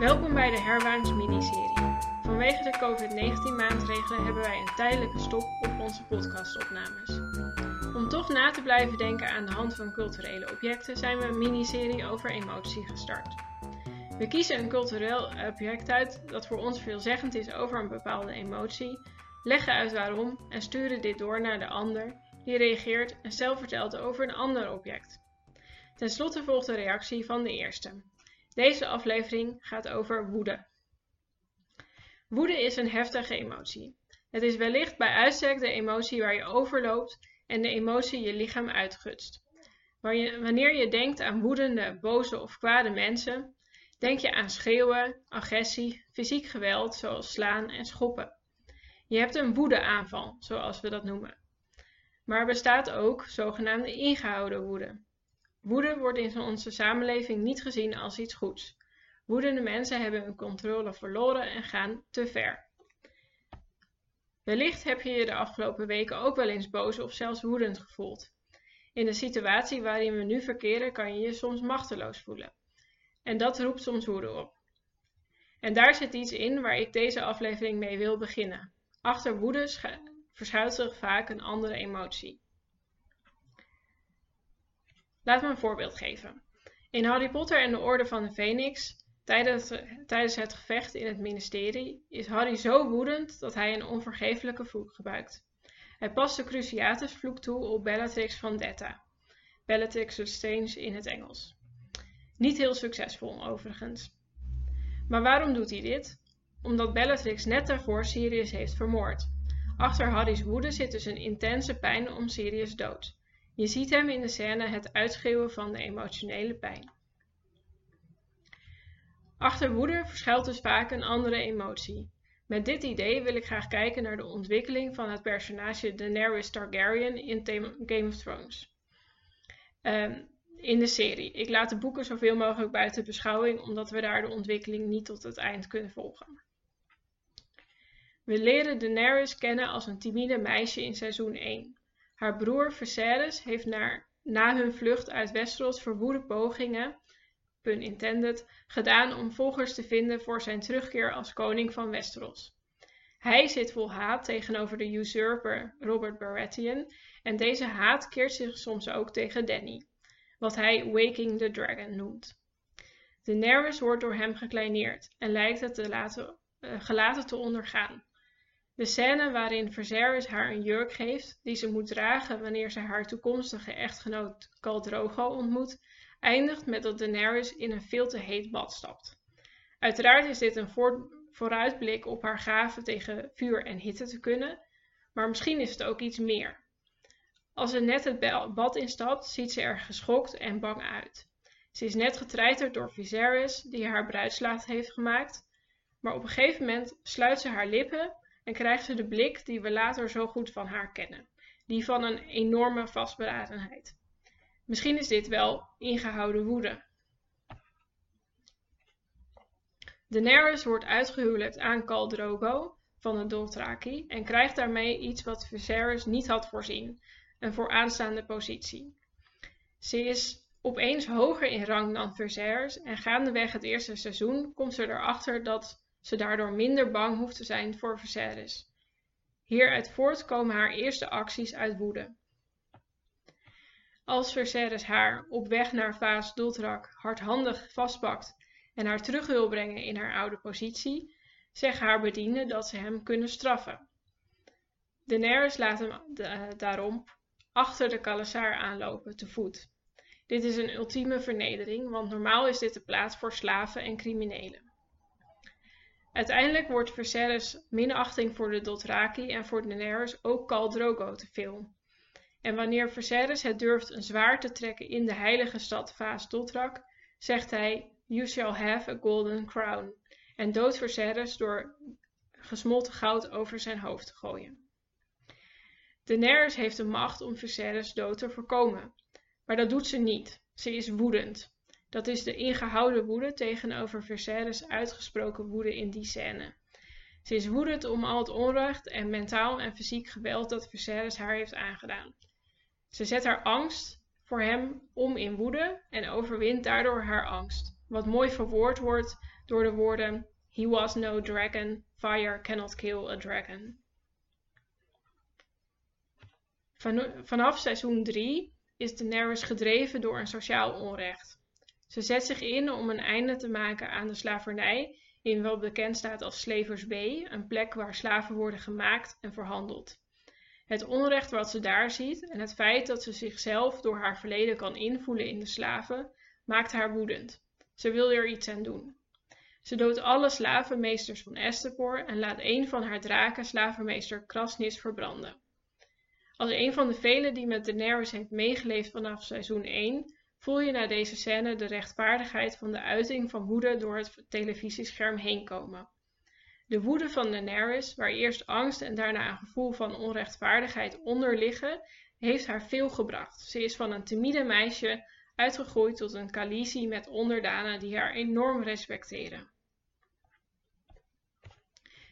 Welkom bij de Herwaans miniserie. Vanwege de COVID-19 maatregelen hebben wij een tijdelijke stop op onze podcastopnames. Om toch na te blijven denken aan de hand van culturele objecten zijn we een miniserie over emotie gestart. We kiezen een cultureel object uit dat voor ons veelzeggend is over een bepaalde emotie, leggen uit waarom en sturen dit door naar de ander, die reageert en zelf vertelt over een ander object. Ten slotte volgt de reactie van de eerste. Deze aflevering gaat over woede. Woede is een heftige emotie. Het is wellicht bij uitstek de emotie waar je overloopt en de emotie je lichaam uitgutst. Wanneer je denkt aan woedende, boze of kwade mensen, denk je aan schreeuwen, agressie, fysiek geweld zoals slaan en schoppen. Je hebt een woedeaanval, zoals we dat noemen. Maar er bestaat ook zogenaamde ingehouden woede. Woede wordt in onze samenleving niet gezien als iets goeds. Woedende mensen hebben hun controle verloren en gaan te ver. Wellicht heb je je de afgelopen weken ook wel eens boos of zelfs woedend gevoeld. In de situatie waarin we nu verkeren kan je je soms machteloos voelen. En dat roept soms woede op. En daar zit iets in waar ik deze aflevering mee wil beginnen. Achter woede verschuilt zich vaak een andere emotie. Laat me een voorbeeld geven. In Harry Potter en de Orde van de Phoenix, tijdens, het gevecht in het ministerie, is Harry zo woedend dat hij een onvergeeflijke vloek gebruikt. Hij past de Cruciatus vloek toe op Bellatrix Vendetta. Bellatrix Strange in het Engels. Niet heel succesvol overigens. Maar waarom doet hij dit? Omdat Bellatrix net daarvoor Sirius heeft vermoord. Achter Harry's woede zit dus een intense pijn om Sirius dood. Je ziet hem in de scène het uitschreeuwen van de emotionele pijn. Achter woede verschuilt dus vaak een andere emotie. Met dit idee wil ik graag kijken naar de ontwikkeling van het personage Daenerys Targaryen in Game of Thrones. Um, in de serie. Ik laat de boeken zoveel mogelijk buiten beschouwing, omdat we daar de ontwikkeling niet tot het eind kunnen volgen. We leren Daenerys kennen als een timide meisje in seizoen 1. Haar broer Viserys heeft na hun vlucht uit Westeros verwoede pogingen, pun intended, gedaan om volgers te vinden voor zijn terugkeer als koning van Westeros. Hij zit vol haat tegenover de usurper Robert Baratheon en deze haat keert zich soms ook tegen Dany, wat hij Waking the Dragon noemt. Daenerys wordt door hem gekleineerd en lijkt het te laten, uh, gelaten te ondergaan. De scène waarin Viserys haar een jurk geeft die ze moet dragen wanneer ze haar toekomstige echtgenoot Khal Drogo ontmoet, eindigt met dat Daenerys in een veel te heet bad stapt. Uiteraard is dit een vooruitblik op haar gave tegen vuur en hitte te kunnen, maar misschien is het ook iets meer. Als ze net het bad instapt, ziet ze er geschokt en bang uit. Ze is net getreiterd door Viserys, die haar bruidslaat heeft gemaakt, maar op een gegeven moment sluit ze haar lippen en krijgt ze de blik die we later zo goed van haar kennen, die van een enorme vastberadenheid. Misschien is dit wel ingehouden woede. Daenerys wordt uitgehuwelijkd aan Khal Drogo van de Dothraki en krijgt daarmee iets wat Viserys niet had voorzien, een vooraanstaande positie. Ze is opeens hoger in rang dan Viserys en gaandeweg het eerste seizoen komt ze erachter dat ze daardoor minder bang hoeft te zijn voor Viserys. Hieruit voort komen haar eerste acties uit woede. Als Viserys haar op weg naar Vaas Dothrak hardhandig vastpakt en haar terug wil brengen in haar oude positie, zeggen haar bedienden dat ze hem kunnen straffen. Daenerys laat hem daarom achter de Kalasaar aanlopen, te voet. Dit is een ultieme vernedering, want normaal is dit de plaats voor slaven en criminelen. Uiteindelijk wordt Viserys minachting voor de Dothraki en voor Daenerys ook Khal Drogo te veel. En wanneer Viserys het durft een zwaard te trekken in de heilige stad Vaas Dotrak, zegt hij, You shall have a golden crown, en doodt Viserys door gesmolten goud over zijn hoofd te gooien. Daenerys heeft de macht om Viserys dood te voorkomen, maar dat doet ze niet. Ze is woedend. Dat is de ingehouden woede tegenover Viserys uitgesproken woede in die scène. Ze is woedend om al het onrecht en mentaal en fysiek geweld dat Viserys haar heeft aangedaan. Ze zet haar angst voor hem om in woede en overwint daardoor haar angst. wat mooi verwoord wordt door de woorden He was no dragon, fire cannot kill a dragon. vanaf seizoen 3 is Daenerys gedreven door een sociaal onrecht. Ze zet zich in om een einde te maken aan de slavernij in wat bekend staat als Slavers Bay, een plek waar slaven worden gemaakt en verhandeld. Het onrecht wat ze daar ziet en het feit dat ze zichzelf door haar verleden kan invoelen in de slaven, maakt haar woedend. Ze wil er iets aan doen. Ze doodt alle slavenmeesters van Estepor en laat een van haar draken, slavenmeester Krasnis, verbranden. Als een van de velen die met Daenerys heeft meegeleefd vanaf seizoen 1, voel je na deze scène de rechtvaardigheid van de uiting van woede door het televisiescherm heen komen. De woede van Daenerys, waar eerst angst en daarna een gevoel van onrechtvaardigheid onder liggen, heeft haar veel gebracht. Ze is van een timide meisje uitgegroeid tot een Khaleesi met onderdanen die haar enorm respecteren.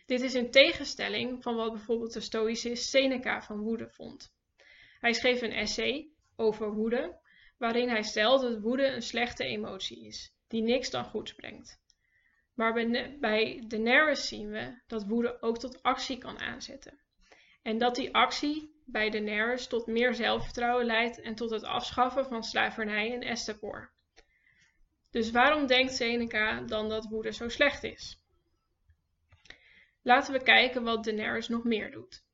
Dit is in tegenstelling van wat bijvoorbeeld de stoïcist Seneca van woede vond. Hij schreef een essay over woede, waarin hij stelt dat woede een slechte emotie is, die niks dan goeds brengt. Maar bij Daenerys zien we dat woede ook tot actie kan aanzetten. En dat die actie bij Daenerys tot meer zelfvertrouwen leidt en tot het afschaffen van slavernij in Estepor. Dus waarom denkt Seneca dan dat woede zo slecht is? Laten we kijken wat Daenerys nog meer doet.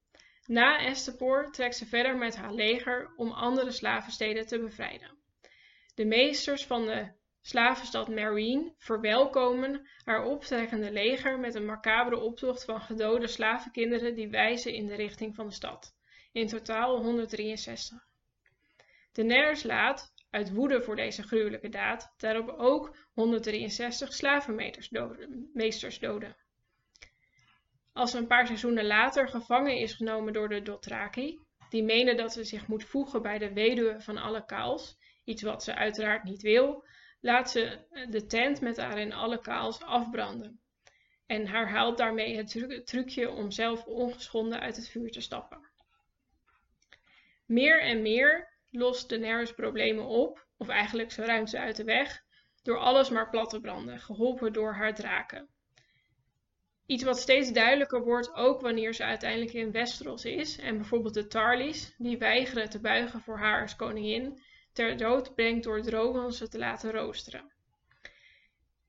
Na Estepor trekt ze verder met haar leger om andere slavensteden te bevrijden. De meesters van de slavenstad Meereen verwelkomen haar optrekkende leger met een macabere optocht van gedode slavenkinderen die wijzen in de richting van de stad. In totaal 163. Daenerys laat, uit woede voor deze gruwelijke daad, daarop ook 163 slavenmeesters doden. Als ze een paar seizoenen later gevangen is genomen door de Dothraki, die menen dat ze zich moet voegen bij de weduwe van alle kaals, iets wat ze uiteraard niet wil, laat ze de tent met daarin alle kaals afbranden en herhaalt daarmee het trucje om zelf ongeschonden uit het vuur te stappen. Meer en meer lost Daenerys problemen op, of eigenlijk ze ruimt ze uit de weg, door alles maar plat te branden, geholpen door haar draken. Iets wat steeds duidelijker wordt ook wanneer ze uiteindelijk in Westeros is en bijvoorbeeld de Tarlys, die weigeren te buigen voor haar als koningin, ter dood brengt door drogen ze te laten roosteren.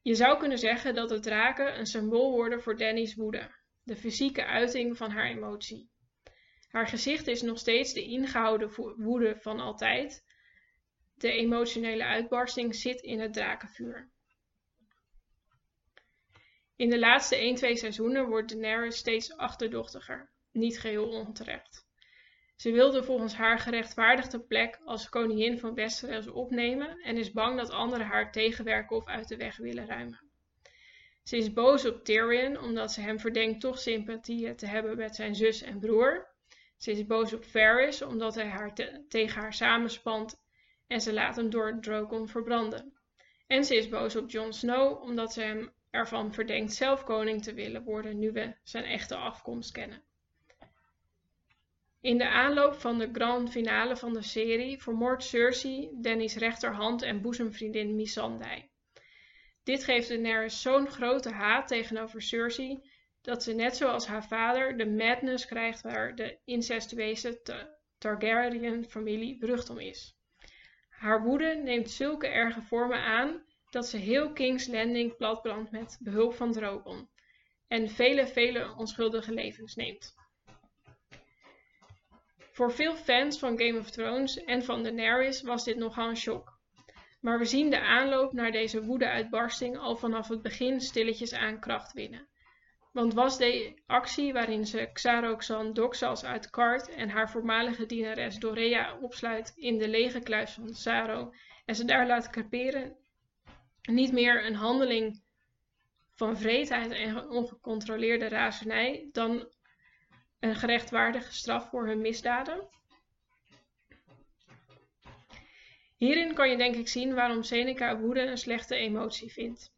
Je zou kunnen zeggen dat de draken een symbool worden voor Danny's woede, de fysieke uiting van haar emotie. Haar gezicht is nog steeds de ingehouden woede van altijd. De emotionele uitbarsting zit in het drakenvuur. In de laatste 1-2 seizoenen wordt Daenerys steeds achterdochtiger, niet geheel onterecht. Ze wilde volgens haar gerechtvaardigde plek als koningin van Westeros opnemen en is bang dat anderen haar tegenwerken of uit de weg willen ruimen. Ze is boos op Tyrion omdat ze hem verdenkt toch sympathie te hebben met zijn zus en broer. Ze is boos op Varys omdat hij haar tegen haar samenspant en ze laat hem door Drogon verbranden. En ze is boos op Jon Snow omdat ze hem ervan verdenkt zelf koning te willen worden nu we zijn echte afkomst kennen. In de aanloop van de grand finale van de serie vermoordt Cersei Danny's rechterhand en boezemvriendin Missandei. Dit geeft Daenerys zo'n grote haat tegenover Cersei dat ze net zoals haar vader de madness krijgt waar de incestueuze Targaryen-familie berucht om is. Haar woede neemt zulke erge vormen aan dat ze heel King's Landing platbrandt met behulp van Drogon en vele, vele onschuldige levens neemt. Voor veel fans van Game of Thrones en van Daenerys was dit nogal een shock. Maar we zien de aanloop naar deze woedeuitbarsting al vanaf het begin stilletjes aan kracht winnen. Want was de actie waarin ze Xaroxan Doxas uit Kart en haar voormalige dienares Dorea opsluit in de lege kluis van Saro en ze daar laat creperen niet meer een handeling van vreedheid en ongecontroleerde razernij dan een gerechtvaardige straf voor hun misdaden? Hierin kan je denk ik zien waarom Seneca woede een slechte emotie vindt.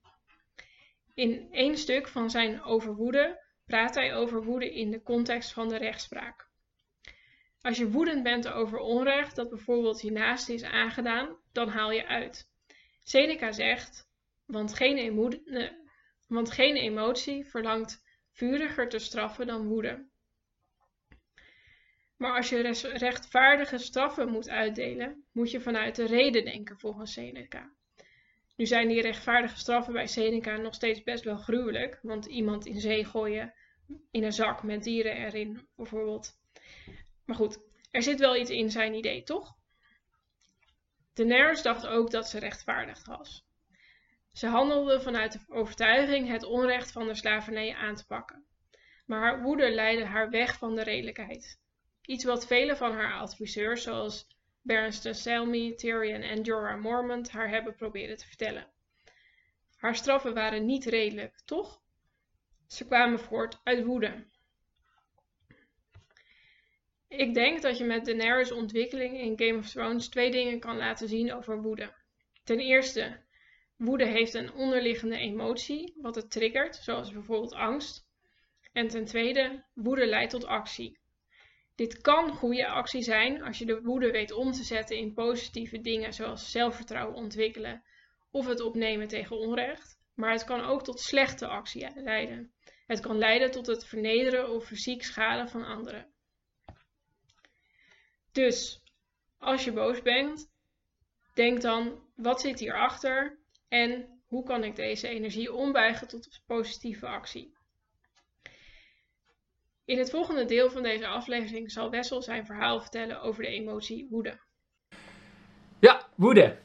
In één stuk van zijn Over woede praat hij over woede in de context van de rechtspraak. Als je woedend bent over onrecht dat bijvoorbeeld je naaste is aangedaan, dan haal je uit. Seneca zegt: want geen, want geen emotie verlangt vuriger te straffen dan woede. Maar als je rechtvaardige straffen moet uitdelen, moet je vanuit de reden denken volgens Seneca. Nu zijn die rechtvaardige straffen bij Seneca nog steeds best wel gruwelijk, want iemand in zee gooien in een zak met dieren erin bijvoorbeeld. Maar goed, er zit wel iets in zijn idee, toch? Daenerys dacht ook dat ze rechtvaardig was. Ze handelde vanuit de overtuiging het onrecht van de slavernij aan te pakken. Maar haar woede leidde haar weg van de redelijkheid. Iets wat vele van haar adviseurs, zoals Berenstain Selmy, Tyrion en Jorah Mormont, haar hebben proberen te vertellen. Haar straffen waren niet redelijk, toch? Ze kwamen voort uit woede. Ik denk dat je met Daenerys' ontwikkeling in Game of Thrones twee dingen kan laten zien over woede. Ten eerste, woede heeft een onderliggende emotie, wat het triggert, zoals bijvoorbeeld angst. En ten tweede, woede leidt tot actie. Dit kan goede actie zijn als je de woede weet om te zetten in positieve dingen zoals zelfvertrouwen ontwikkelen of het opnemen tegen onrecht, maar het kan ook tot slechte actie leiden. Het kan leiden tot het vernederen of fysiek schaden van anderen. Dus als je boos bent, denk dan: wat zit hierachter en hoe kan ik deze energie ombuigen tot positieve actie? In het volgende deel van deze aflevering zal Wessel zijn verhaal vertellen over de emotie woede. Ja, woede.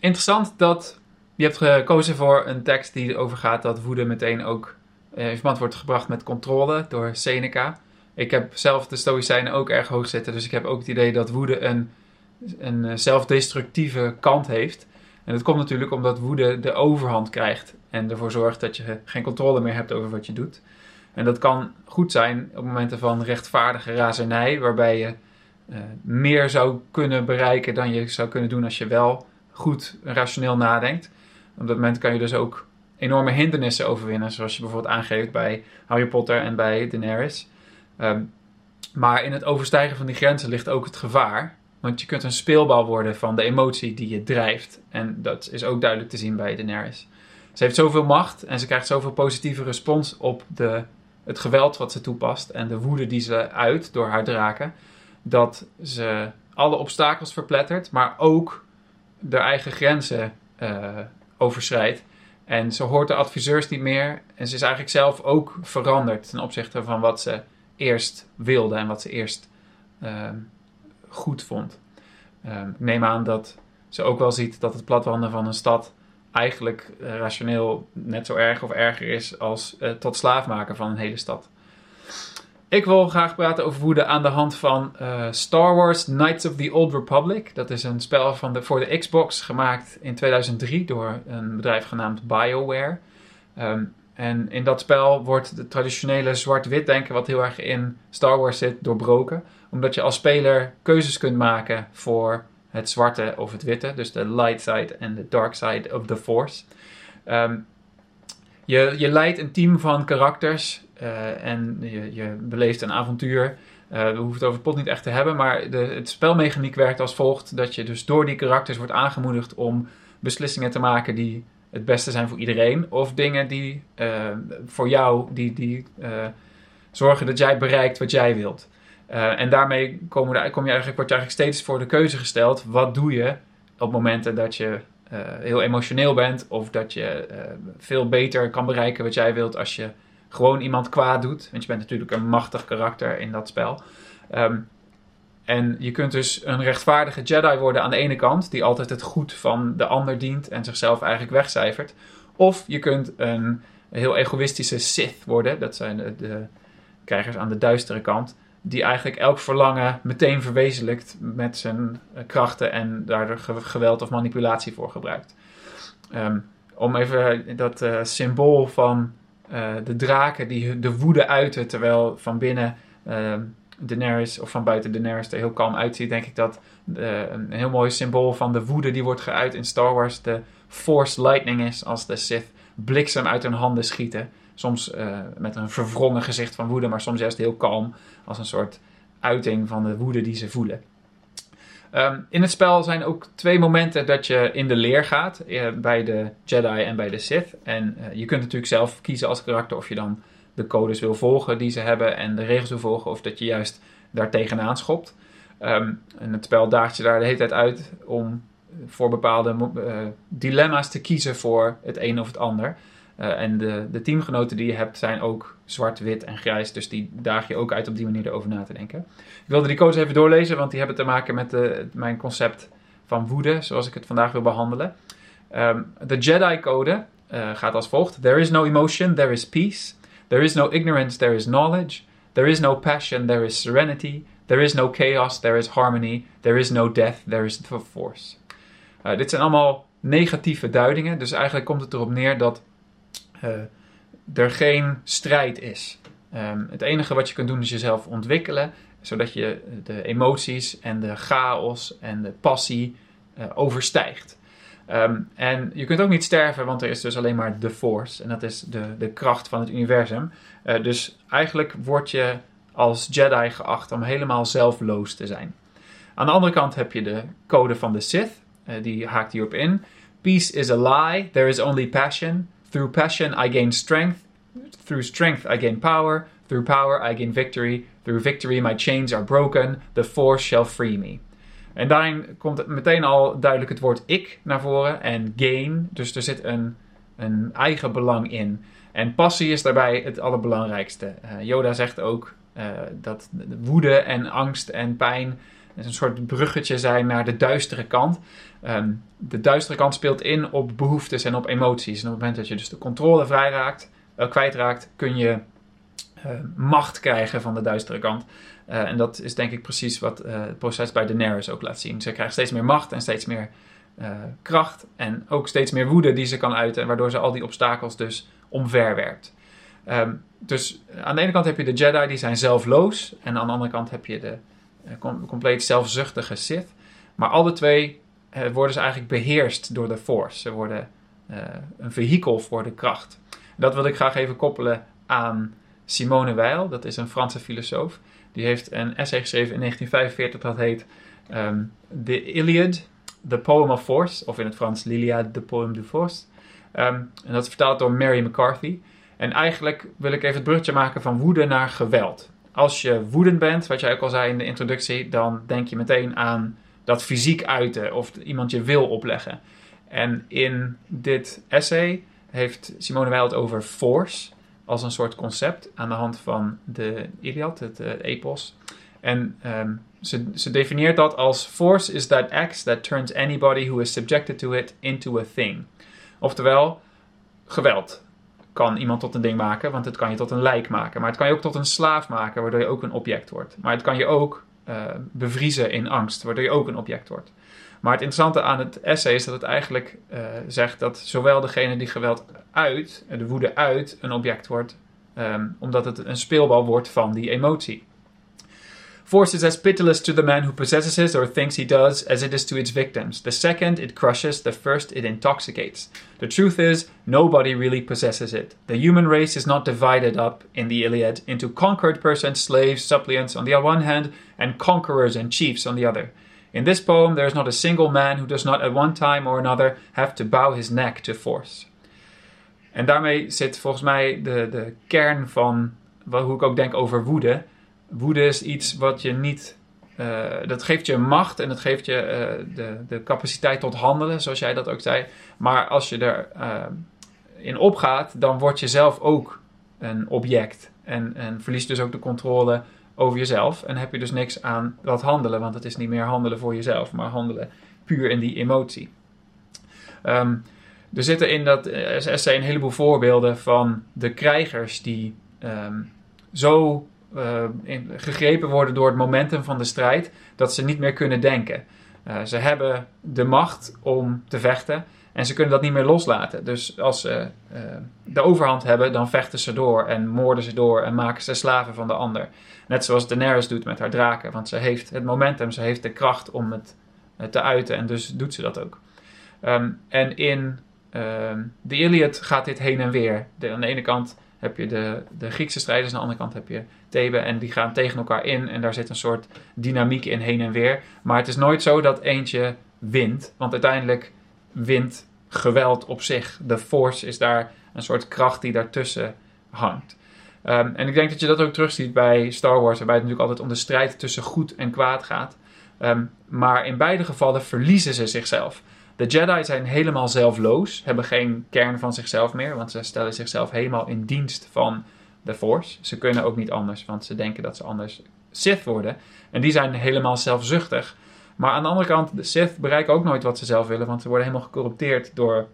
Interessant dat je hebt gekozen voor een tekst die erover gaat dat woede meteen ook eh, in verband wordt gebracht met controle door Seneca. Ik heb zelf de Stoïcijnen ook erg hoog zitten, dus ik heb ook het idee dat woede een, een eh, zelfdestructieve kant heeft. En dat komt natuurlijk omdat woede de overhand krijgt en ervoor zorgt dat je geen controle meer hebt over wat je doet. En dat kan goed zijn op momenten van rechtvaardige razernij, waarbij je uh, meer zou kunnen bereiken dan je zou kunnen doen als je wel goed rationeel nadenkt. Op dat moment kan je dus ook enorme hindernissen overwinnen, zoals je bijvoorbeeld aangeeft bij Harry Potter en bij Daenerys. Um, maar in het overstijgen van die grenzen ligt ook het gevaar. Want je kunt een speelbal worden van de emotie die je drijft. En dat is ook duidelijk te zien bij Daenerys. Ze heeft zoveel macht en ze krijgt zoveel positieve respons op de het geweld wat ze toepast en de woede die ze uit door haar draken, dat ze alle obstakels verplettert, maar ook de eigen grenzen uh, overschrijdt. En ze hoort de adviseurs niet meer en ze is eigenlijk zelf ook veranderd ten opzichte van wat ze eerst wilde en wat ze eerst uh, goed vond. Uh, ik neem aan dat ze ook wel ziet dat het platwanden van een stad eigenlijk uh, rationeel net zo erg of erger is als uh, tot slaaf maken van een hele stad. Ik wil graag praten over woede aan de hand van uh, Star Wars Knights of the Old Republic. Dat is een spel van de, voor de Xbox gemaakt in 2003 door een bedrijf genaamd BioWare. Um, en in dat spel wordt de traditionele zwart-wit denken, wat heel erg in Star Wars zit, doorbroken. Omdat je als speler keuzes kunt maken voor het zwarte of het witte, dus de light side en de dark side of the force. Um, je, je leidt een team van karakters uh, en je, je beleeft een avontuur. Uh, we hoeven het over het pot niet echt te hebben, maar de, het spelmechaniek werkt als volgt: dat je dus door die karakters wordt aangemoedigd om beslissingen te maken die het beste zijn voor iedereen, of dingen die uh, voor jou die, die zorgen dat jij bereikt wat jij wilt. Uh, en daarmee kom je, kom je eigenlijk, word je eigenlijk steeds voor de keuze gesteld: wat doe je op momenten dat je heel emotioneel bent, of dat je veel beter kan bereiken wat jij wilt als je gewoon iemand kwaad doet. Want je bent natuurlijk een machtig karakter in dat spel. Um, en je kunt dus een rechtvaardige Jedi worden aan de ene kant, die altijd het goed van de ander dient en zichzelf eigenlijk wegcijfert. Of je kunt een heel egoïstische Sith worden, dat zijn de, krijgers aan de duistere kant die eigenlijk elk verlangen meteen verwezenlijkt met zijn eh, krachten en daar geweld of manipulatie voor gebruikt. Um, om even dat uh, symbool van uh, de draken die de woede uiten, terwijl van binnen uh, Daenerys of van buiten Daenerys er heel kalm uitziet, denk ik dat een heel mooi symbool van de woede die wordt geuit in Star Wars de Force Lightning is, als de Sith bliksem uit hun handen schieten. Soms uh, met een verwrongen gezicht van woede, maar soms juist heel kalm. Als een soort uiting van de woede die ze voelen. Ehm, in het spel zijn ook twee momenten dat je in de leer gaat. eh, bij de Jedi en bij de Sith. En eh, je kunt natuurlijk zelf kiezen als karakter of je dan de codes wil volgen die ze hebben. En de regels wil volgen. Of dat je juist daar tegenaan schopt. Ehm, en het spel daagt je daar de hele tijd uit om voor bepaalde eh, dilemma's te kiezen voor het een of het ander. Eh, en de, de teamgenoten die je hebt zijn ook zwart, wit en grijs. Dus die daag je ook uit op die manier erover na te denken. Ik wilde die codes even doorlezen, want die hebben te maken met de, mijn concept van woede, zoals ik het vandaag wil behandelen. Ehm, de Jedi-code eh, gaat als volgt: There is no emotion, there is peace. There is no ignorance, there is knowledge. There is no passion, there is serenity. There is no chaos, there is harmony. There is no death, there is the force. Uh, dit zijn allemaal negatieve duidingen, dus eigenlijk komt het erop neer dat uh, er geen strijd is. Um, het enige wat je kunt doen is jezelf ontwikkelen, zodat je de emoties en de chaos en de passie overstijgt. Um, en je kunt ook niet sterven, want er is dus alleen maar de force. En dat is de, de kracht van het universum. Uh, dus eigenlijk word je als Jedi geacht om helemaal zelfloos te zijn. Aan de andere kant heb je de code van de Sith. Uh, die haakt hierop in. Peace is a lie. There is only passion. Through passion I gain strength. Through strength I gain power. Through power I gain victory. Through victory my chains are broken. The force shall free me. En daarin komt meteen al duidelijk het woord ik naar voren en gain. Dus er zit een, een eigen belang in. En passie is daarbij het allerbelangrijkste. Uh, Yoda zegt ook uh, dat de woede en angst en pijn een soort bruggetje zijn naar de duistere kant. Um, de duistere kant speelt in op behoeftes en op emoties. En op het moment dat je dus de controle vrij raakt, uh, kwijtraakt, kun je macht krijgen van de duistere kant. Uh, en dat is denk ik precies wat het proces bij Daenerys ook laat zien. Ze krijgt steeds meer macht en steeds meer kracht. En ook steeds meer woede die ze kan uiten. Waardoor ze al die obstakels dus omverwerpt. Um, dus aan de ene kant heb je de Jedi, die zijn zelfloos. En aan de andere kant heb je de com compleet zelfzuchtige Sith. Maar alle twee worden ze eigenlijk beheerst door de Force. Ze worden een vehikel voor de kracht. Dat wil ik graag even koppelen aan Simone Weil. Dat is een Franse filosoof. Die heeft een essay geschreven in 1945 dat heet um, The Iliad, The Poem of Force. Of in het Frans l'Iliade, The Poem du Force. Um, en dat is vertaald door Mary McCarthy. En eigenlijk wil ik even het bruggetje maken van woede naar geweld. Als je woedend bent, wat jij ook al zei in de introductie, dan denk je meteen aan dat fysiek uiten of iemand je wil opleggen. En in dit essay heeft Simone Weil het over force als een soort concept aan de hand van de Iliad, het uh, epos. En um, ze, ze definieert dat als force is that act that turns anybody who is subjected to it into a thing. Oftewel, geweld kan iemand tot een ding maken, want het kan je tot een lijk maken. Maar het kan je ook tot een slaaf maken, waardoor je ook een object wordt. Maar het kan je ook uh, bevriezen in angst, waardoor je ook een object wordt. Maar het interessante aan het essay is dat het eigenlijk uh, zegt dat zowel degene die geweld uit, de woede uit, een object wordt, um, omdat het een speelbal wordt van die emotie. Force is as pitiless to the man who possesses it or thinks he does as it is to its victims. The second it crushes, the first it intoxicates. The truth is, nobody really possesses it. The human race is not divided up in the Iliad into conquered persons, slaves, suppliants on the one hand, and conquerors and chiefs on the other. In this poem, there is not a single man who does not at one time or another have to bow his neck to force. En daarmee zit volgens mij de, de kern van hoe ik ook denk over woede. Woede is iets wat je niet. Uh, dat geeft je macht en dat geeft je uh, de, de capaciteit tot handelen, zoals jij dat ook zei. Maar als je er uh, in opgaat, dan word je zelf ook een object. En, en verliest dus ook de controle over jezelf. En heb je dus niks aan dat handelen, want het is niet meer handelen voor jezelf, maar handelen puur in die emotie. Um, er zitten in dat essay een heleboel voorbeelden van de krijgers die um, zo uh, in, gegrepen worden door het momentum van de strijd, dat ze niet meer kunnen denken. Uh, ze hebben de macht om te vechten en ze kunnen dat niet meer loslaten. Dus als ze uh, de overhand hebben, dan vechten ze door en moorden ze door en maken ze slaven van de ander. Net zoals Daenerys doet met haar draken, want ze heeft het momentum, ze heeft de kracht om het te uiten en dus doet ze dat ook. Um, en in de Iliad gaat dit heen en weer. De, aan de ene kant heb je de, de Griekse strijders, aan de andere kant heb je Theben. En die gaan tegen elkaar in en daar zit een soort dynamiek in heen en weer. Maar het is nooit zo dat eentje wint, want uiteindelijk wint geweld op zich. De force is daar een soort kracht die daartussen hangt. Ehm, en ik denk dat je dat ook terugziet bij Star Wars, waarbij het natuurlijk altijd om de strijd tussen goed en kwaad gaat. Ehm, maar in beide gevallen verliezen ze zichzelf. De Jedi zijn helemaal zelfloos, hebben geen kern van zichzelf meer, want ze stellen zichzelf helemaal in dienst van de Force. Ze kunnen ook niet anders, want ze denken dat ze anders Sith worden. En die zijn helemaal zelfzuchtig. Maar aan de andere kant, de Sith bereiken ook nooit wat ze zelf willen, want ze worden helemaal gecorrupteerd door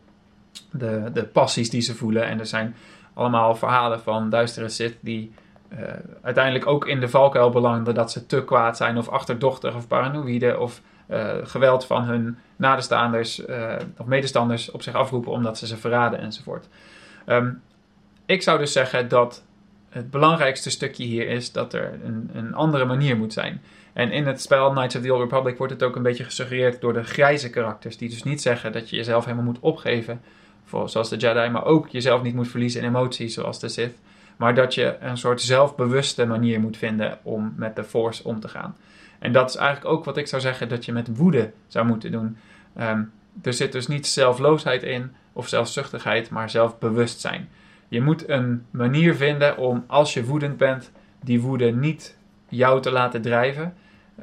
de, de passies die ze voelen. En er zijn allemaal verhalen van duistere Sith die uh, uiteindelijk ook in de valkuil belanden dat ze te kwaad zijn of achterdochtig of paranoïde of uh, geweld van hun nadestaanders uh, of medestanders op zich afroepen omdat ze ze verraden enzovoort. Um, ik zou dus zeggen dat het belangrijkste stukje hier is dat er een, een andere manier moet zijn. En in het spel Knights of the Old Republic wordt het ook een beetje gesuggereerd door de grijze karakters, die dus niet zeggen dat je jezelf helemaal moet opgeven, zoals de Jedi, maar ook jezelf niet moet verliezen in emoties, zoals de Sith. Maar dat je een soort zelfbewuste manier moet vinden om met de Force om te gaan. En dat is eigenlijk ook wat ik zou zeggen dat je met woede zou moeten doen. Um, er zit dus niet zelfloosheid in of zelfzuchtigheid, maar zelfbewustzijn. Je moet een manier vinden om als je woedend bent, die woede niet jou te laten drijven.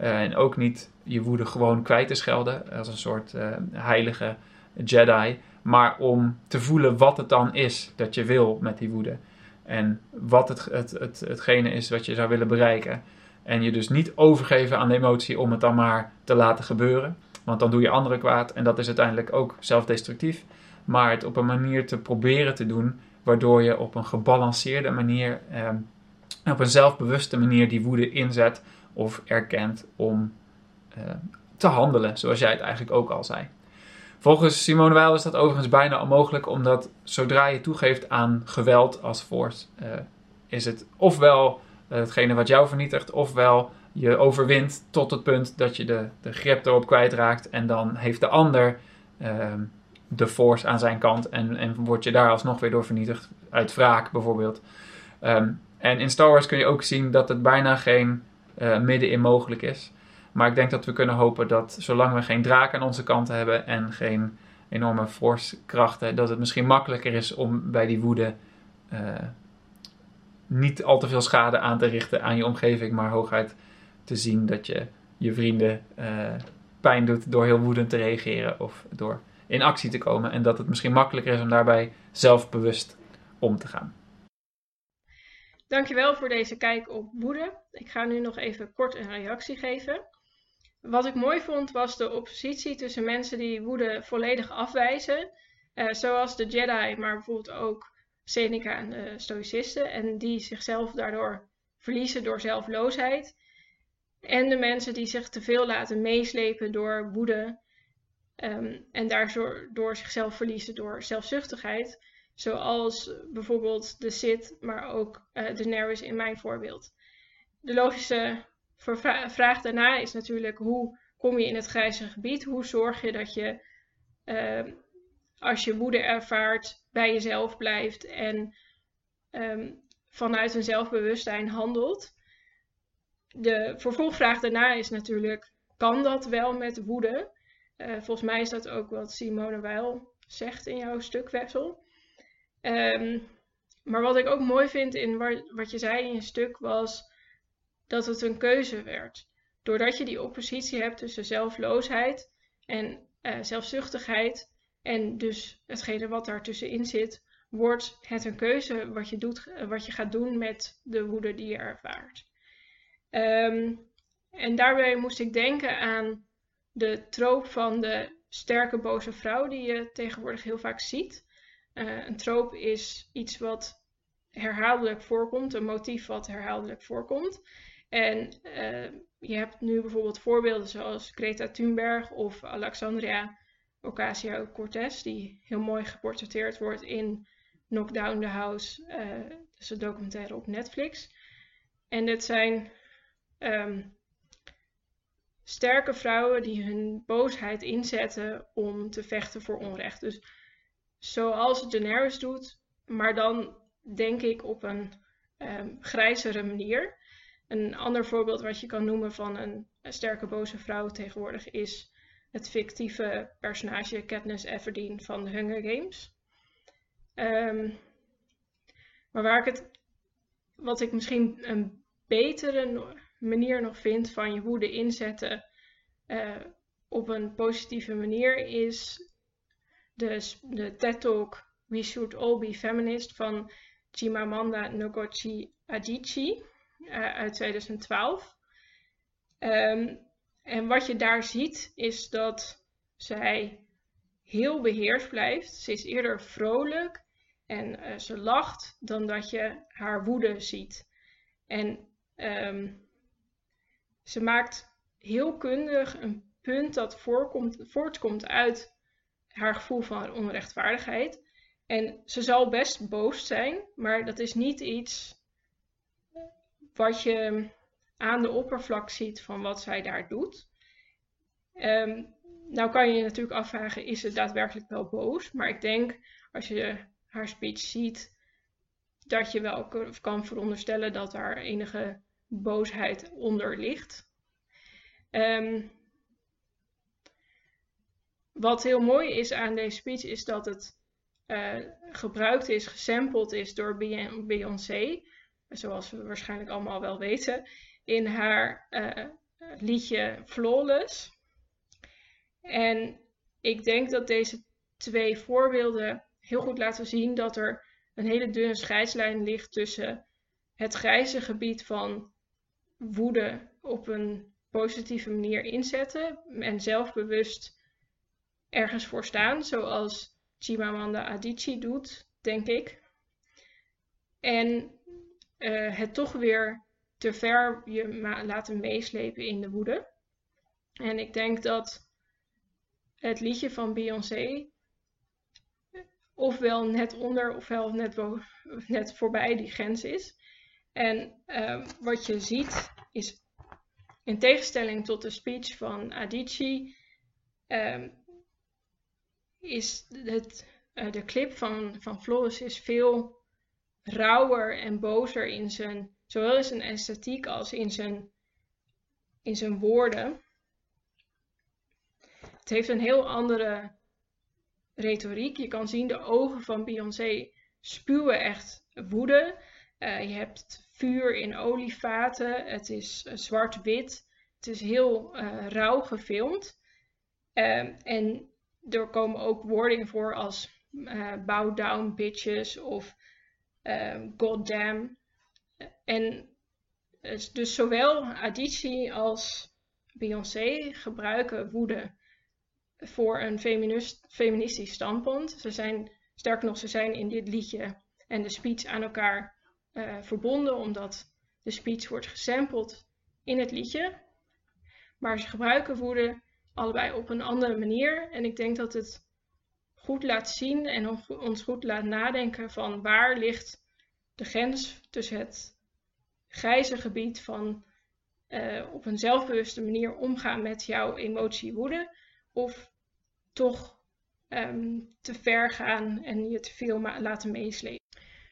Uh, en ook niet je woede gewoon kwijt te schelden als een soort uh, heilige Jedi. Maar om te voelen wat het dan is dat je wil met die woede. En wat het, het, het, hetgene is wat je zou willen bereiken. En je dus niet overgeven aan de emotie om het dan maar te laten gebeuren. Want dan doe je anderen kwaad en dat is uiteindelijk ook zelfdestructief. Maar het op een manier te proberen te doen waardoor je op een gebalanceerde manier, eh, op een zelfbewuste manier die woede inzet of erkent om eh, te handelen, zoals jij het eigenlijk ook al zei. Volgens Simone Weil is dat overigens bijna onmogelijk, omdat zodra je toegeeft aan geweld als force, uh, is het ofwel uh, hetgene wat jou vernietigt, ofwel je overwint tot het punt dat je de, de grip erop kwijtraakt en dan heeft de ander uh, de force aan zijn kant en, en word je daar alsnog weer door vernietigd, uit wraak bijvoorbeeld. Um, en in Star Wars kun je ook zien dat het bijna geen uh, middenin mogelijk is. Maar ik denk dat we kunnen hopen dat zolang we geen draak aan onze kant hebben en geen enorme force krachten, dat het misschien makkelijker is om bij die woede uh, niet al te veel schade aan te richten aan je omgeving, maar hooguit te zien dat je je vrienden uh, pijn doet door heel woedend te reageren of door in actie te komen. En dat het misschien makkelijker is om daarbij zelfbewust om te gaan. Dankjewel voor deze kijk op woede. Ik ga nu nog even kort een reactie geven. Wat ik mooi vond was de oppositie tussen mensen die woede volledig afwijzen, uh, zoals de Jedi, maar bijvoorbeeld ook Seneca en de Stoïcisten, en die zichzelf daardoor verliezen door zelfloosheid. En de mensen die zich te veel laten meeslepen door woede um, en daardoor door zichzelf verliezen door zelfzuchtigheid, zoals bijvoorbeeld de Sith, maar ook uh, Daenerys in mijn voorbeeld. De logische vraag daarna is natuurlijk hoe kom je in het grijze gebied? Hoe zorg je dat je uh, als je woede ervaart bij jezelf blijft en um, vanuit een zelfbewustzijn handelt? De vervolgvraag daarna is natuurlijk, kan dat wel met woede? Uh, volgens mij is dat ook wat Simone Weil zegt in jouw stuk, Wessel. Um, maar wat ik ook mooi vind in wat je zei in je stuk was dat het een keuze werd. Doordat je die oppositie hebt tussen zelfloosheid en uh, zelfzuchtigheid en dus hetgene wat daartussenin zit, wordt het een keuze wat je, doet, wat je gaat doen met de woede die je ervaart. Um, en daarbij moest ik denken aan de troop van de sterke boze vrouw die je tegenwoordig heel vaak ziet. Uh, een troop is iets wat herhaaldelijk voorkomt, een motief wat herhaaldelijk voorkomt. En uh, je hebt nu bijvoorbeeld voorbeelden zoals Greta Thunberg of Alexandria Ocasio-Cortez, die heel mooi geportretteerd wordt in Knockdown the House, uh, dus een documentaire op Netflix. En dit zijn um, sterke vrouwen die hun boosheid inzetten om te vechten voor onrecht. Dus zoals Daenerys doet, maar dan denk ik op een um, grijzere manier. Een ander voorbeeld wat je kan noemen van een, sterke boze vrouw tegenwoordig is het fictieve personage Katniss Everdeen van de Hunger Games. Um, maar waar ik het, wat ik misschien een betere manier nog vind van je woede inzetten uh, op een positieve manier is de, de TED Talk We Should All Be Feminist van Chimamanda Ngozi Adichie uh, uit 2012. Um, en wat je daar ziet is dat zij heel beheerst blijft. Ze is eerder vrolijk en uh, ze lacht dan dat je haar woede ziet. En um, ze maakt heel kundig een punt dat voortkomt uit haar gevoel van onrechtvaardigheid. En ze zal best boos zijn, maar dat is niet iets wat je aan de oppervlak ziet van wat zij daar doet. Um, nou kan je je natuurlijk afvragen, is ze daadwerkelijk wel boos? Maar ik denk, als je haar speech ziet, dat je wel kan veronderstellen dat daar enige boosheid onder ligt. Um, wat heel mooi is aan deze speech is dat het uh, gebruikt is, gesampled is door Beyoncé, zoals we waarschijnlijk allemaal wel weten, in haar uh, liedje Flawless. En ik denk dat deze twee voorbeelden heel goed laten zien dat er een hele dunne scheidslijn ligt tussen het grijze gebied van woede op een positieve manier inzetten en zelfbewust ergens voor staan, zoals Chimamanda Adichie doet, denk ik. En uh, het toch weer te ver je laten meeslepen in de woede. En ik denk dat het liedje van Beyoncé ofwel net onder ofwel net, net voorbij die grens is. En uh, wat je ziet is, in tegenstelling tot de speech van Adichie, uh, is het, uh, de clip van, van Flores is veel rauwer en bozer in zijn, zowel in zijn esthetiek als in zijn, in zijn woorden. Het heeft een heel andere retoriek. Je kan zien de ogen van Beyoncé spuwen echt woede. Uh, je hebt vuur in olievaten. Het is uh, zwart-wit. Het is heel uh, rauw gefilmd. Ehm, en er komen ook woorden voor als bow down bitches of ehm, goddamn. En dus zowel Adichie als Beyoncé gebruiken woede voor een feministisch standpunt. Ze zijn, sterker nog, ze zijn in dit liedje en de speech aan elkaar uh, verbonden, omdat de speech wordt gesampled in het liedje. Maar ze gebruiken woede allebei op een andere manier. En ik denk dat het goed laat zien en ons goed laat nadenken van waar ligt de grens tussen het grijze gebied van uh, op een zelfbewuste manier omgaan met jouw emotie woede of toch um, te ver gaan en je te veel laten meeslepen.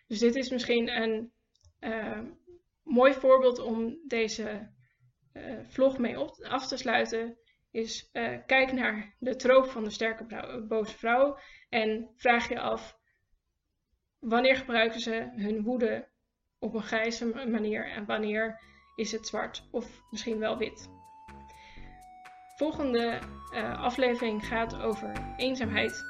Dus dit is misschien een uh, mooi voorbeeld om deze uh, vlog mee op, af te sluiten. Is uh, kijk naar de troop van de sterke boze vrouw en vraag je af wanneer gebruiken ze hun woede op een grijze manier en wanneer is het zwart of misschien wel wit. Volgende uh, aflevering gaat over eenzaamheid.